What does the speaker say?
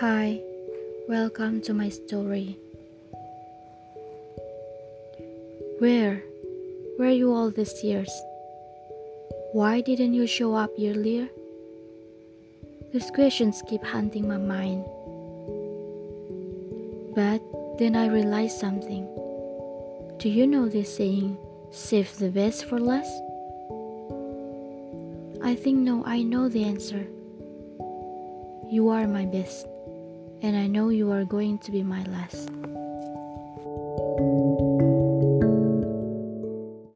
Hi, welcome to my story. Where were you all these years? Why didn't you show up earlier? These questions keep haunting my mind. But then I realized something. Do you know this saying, save the best for last? I think no, I know the answer. You are my best, and I know you are going to be my last.